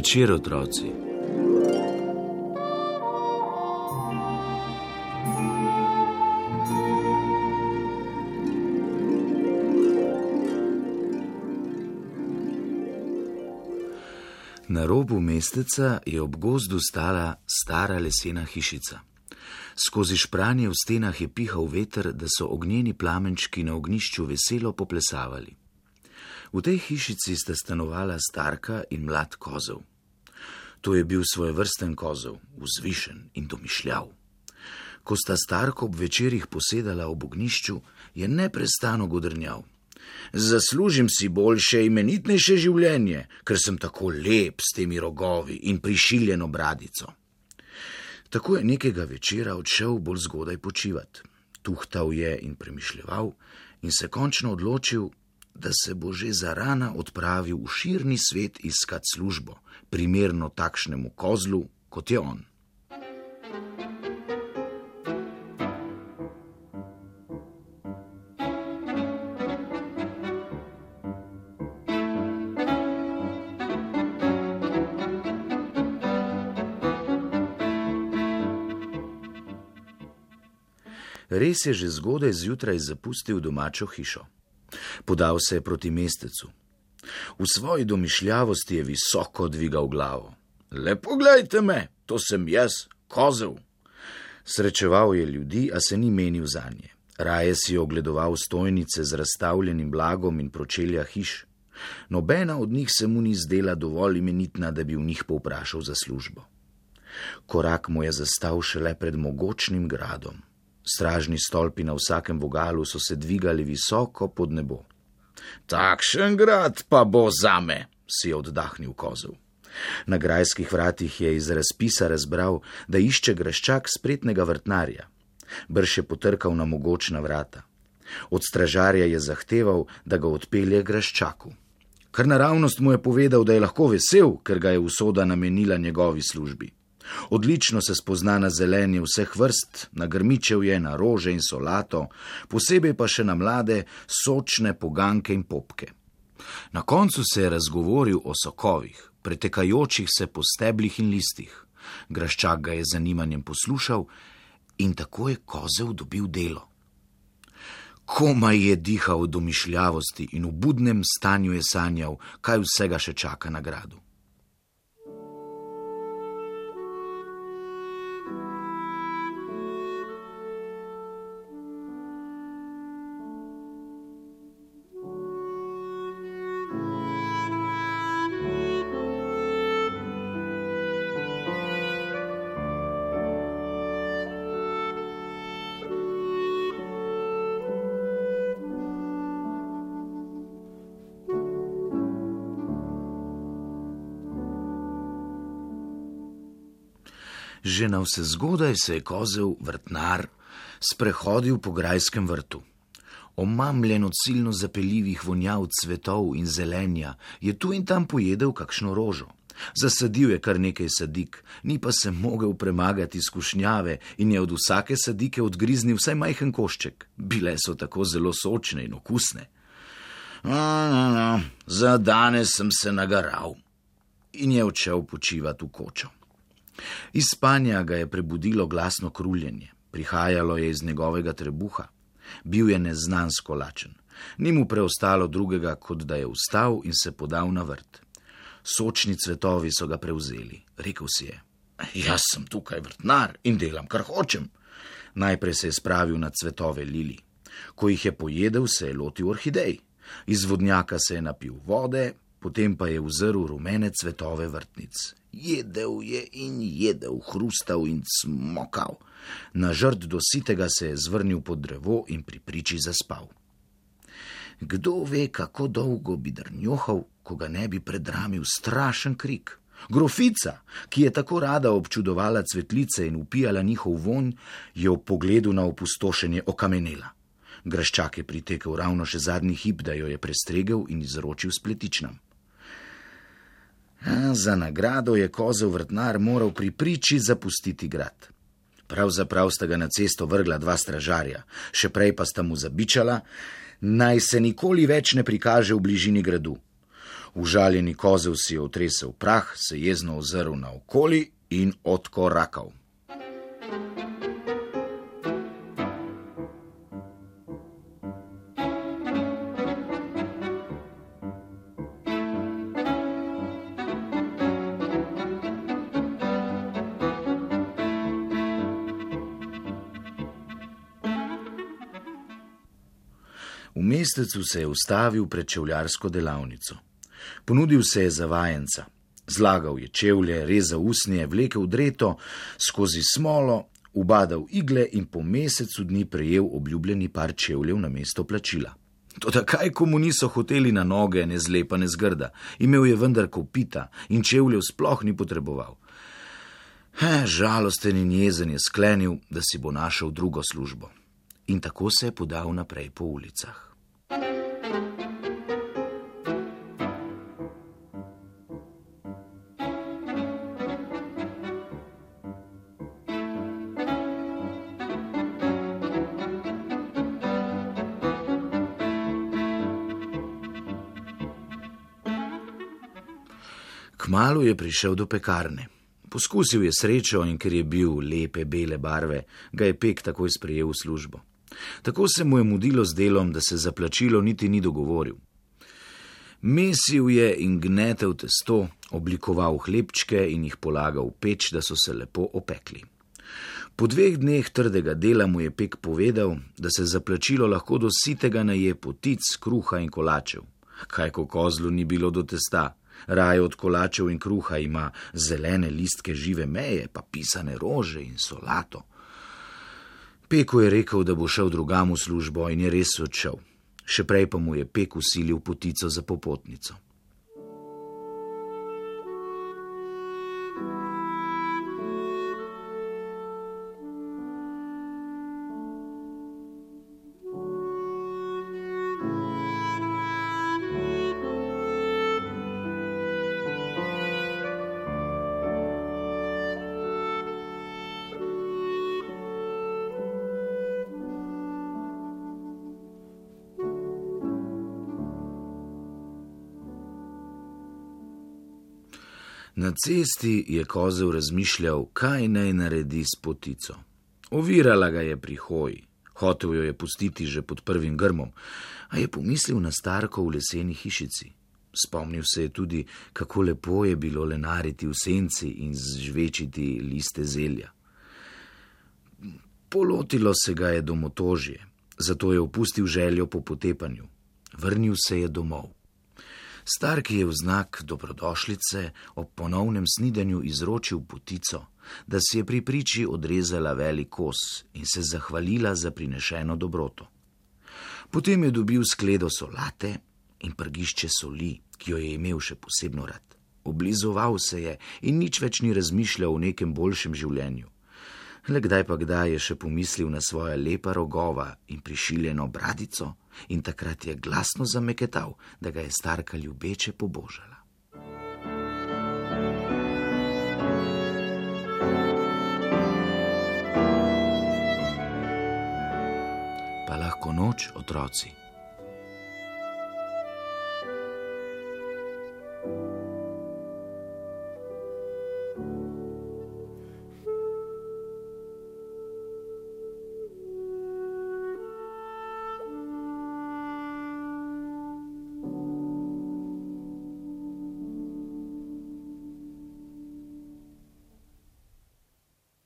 večer, otroci. Na robu mesteca je ob gozdu stala stara lesena hišica. Skozi špranje v stenah je pihal veter, da so ognjeni plamenčki na ognišču veselo poplesavali. V tej hišici sta stanovala starka in mlad kozel. To je bil svoj vrsten kozel, vzvišen in domišljav. Ko sta starko ob večerjih posedala ob ognišču, je neprestano godrnjal. Zaslužim si boljše, imenitnejše življenje, ker sem tako lep s temi rogovi in prišiljeno bradico. Tako je nekega večera odšel bolj zgodaj počivati. Tuhtal je in premišljeval, in se končno odločil, da se bo že za rana odpravil v širni svet iskat službo, primerno takšnemu kozlu, kot je on. Res je že zgodaj zjutraj zapustil domačo hišo. Podal se je proti mestecu. V svoji domišljavosti je visoko dvigal glavo. Lepo gledajte me, to sem jaz, kozel. Srečeval je ljudi, a se ni menil za nje. Raje si ogledoval stojnice z razstavljenim blagom in pročelja hiš. Nobena od njih se mu ni zdela dovolj imenitna, da bi v njih povprašal za službo. Korak mu je zastal šele pred mogočnim gradom. Stražni stolpi na vsakem vogalu so se dvigali visoko pod nebo. Takšen grad pa bo zame, si je oddahnil kozel. Na grajskih vratih je iz razpisa razbral, da išče graščak spretnega vrtnarja. Brž je potrkal na mogočna vrata. Od stražarja je zahteval, da ga odpelje graščaku. Kar naravnost mu je povedal, da je lahko vesel, ker ga je usoda namenila njegovi službi. Odlično se spozna na zelenje vseh vrst, na grmičev je, na rože in solato, posebej pa še na mlade, sočne poganke in popke. Na koncu se je razgovoril o sokovih, pretekajočih se po steblih in listih. Graščak ga je zanimanjem poslušal in tako je kozel dobil delo. Komaj je dihal v domišljavosti in v budnem stanju je sanjal, kaj vsega še čaka na gradu. Že na vse zgodaj se je kozel vrtnar sprehodil po grajskem vrtu. Omamljen od silno zapeljivih vonjav cvetov in zelenja, je tu in tam pojedel kakšno rožo. Zasadil je kar nekaj sadik, ni pa se mogel premagati skušnjave in je od vsake sadike odgriznil vsaj majhen košček. Bile so tako zelo sočne in okusne. No, no, no, za danes sem se nagaral in je odšel počivati v kočo. Iz spanja ga je prebudilo glasno kruljenje, prihajalo je iz njegovega trebuha. Bil je neznansko lačen, ni mu preostalo drugega, kot da je vstal in se podal na vrt. Sočni cvetovi so ga prevzeli, rekel si je: Jaz sem tukaj vrtnar in delam, kar hočem. Najprej se je spravil na cvetove lili. Ko jih je pojedel, se je lotil orhidej. Iz vodnjaka se je napil vode, potem pa je vzrl rumene cvetove vrtnic. Jedel je in jedel, hrustal in smokal. Na žrt do sitega se je zvrnil pod drevo in pri priči zaspal. Kdo ve, kako dolgo bi drnjohal, ko ga ne bi predramil strašen krik. Grofica, ki je tako rada občudovala cvetlice in upijala njihov vonj, je ob pogledu na opustošenje okamenela. Graščak je pritekel ravno še zadnji hip, da jo je prestregel in izročil spletičnam. Za nagrado je kozel vrtnar moral pri priči zapustiti grad. Pravzaprav sta ga na cesto vrgla dva stražarja, še prej pa sta mu zabičala, naj se nikoli več ne prikaže v bližini gradu. Užaljeni kozel si je otresel prah, se jezno ozrl na okoli in odkorakal. V mestecu se je ustavil pred čevljarsko delavnico. Ponudil se je za vajenca. Zlagal je čevlje, rezal usnje, vlekel dreto, skozi smolo, ubadal igle in po mesecu dni prejel obljubljeni par čevljev na mesto plačila. Toda kaj komu niso hoteli na noge, ne zlepa, ne zgrda, imel je vendar kopita in čevljev sploh ni potreboval. He, žalosten in jezen je sklenil, da si bo našel drugo službo. In tako se je podal naprej po ulicah. Kmalu je prišel do pekarne. Poskusil je srečo in ker je bil lepe bele barve, ga je pek takoj sprejel v službo. Tako se mu je mudilo z delom, da se za plačilo niti ni dogovoril. Mesil je in gnetel testo, oblikoval hlebčke in jih polagal v peč, da so se lepo opekli. Po dveh dneh trdega dela mu je pek povedal, da se za plačilo lahko do sitega naje potic, kruha in kolačev. Kaj ko kozlu ni bilo do testa, Raje od kolačev in kruha ima zelene listke žive meje, pa pisane rože in solato. Peku je rekel, da bo šel drugam v službo in je res odšel. Še prej pa mu je pek usilil potico za popotnico. Na cesti je kozel razmišljal, kaj naj naredi s potico. Ovirala ga je pri hoji, hotel jo je pustiti že pod prvim grmom, a je pomislil na starko v leseni hišici. Spomnil se je tudi, kako lepo je bilo lenariti v senci in zžvečiti liste zelja. Polotilo se ga je domotožje, zato je opustil željo po potepanju. Vrnil se je domov. Star, ki je v znak dobrodošlice ob ponovnem snidenju izročil potico, da si je pri priči odrezala velik kos in se zahvalila za prinešeno dobroto. Potem je dobil skledo solate in prgišče soli, ki jo je imel še posebno rad. Oblizoval se je in nič več ni razmišljal o nekem boljšem življenju. Le kdaj pa kdaj je še pomislil na svoja lepa rogova in prišiljeno bradico, in takrat je glasno zameketal, da ga je starka ljubeče pobožala. Pa lahko noč, otroci.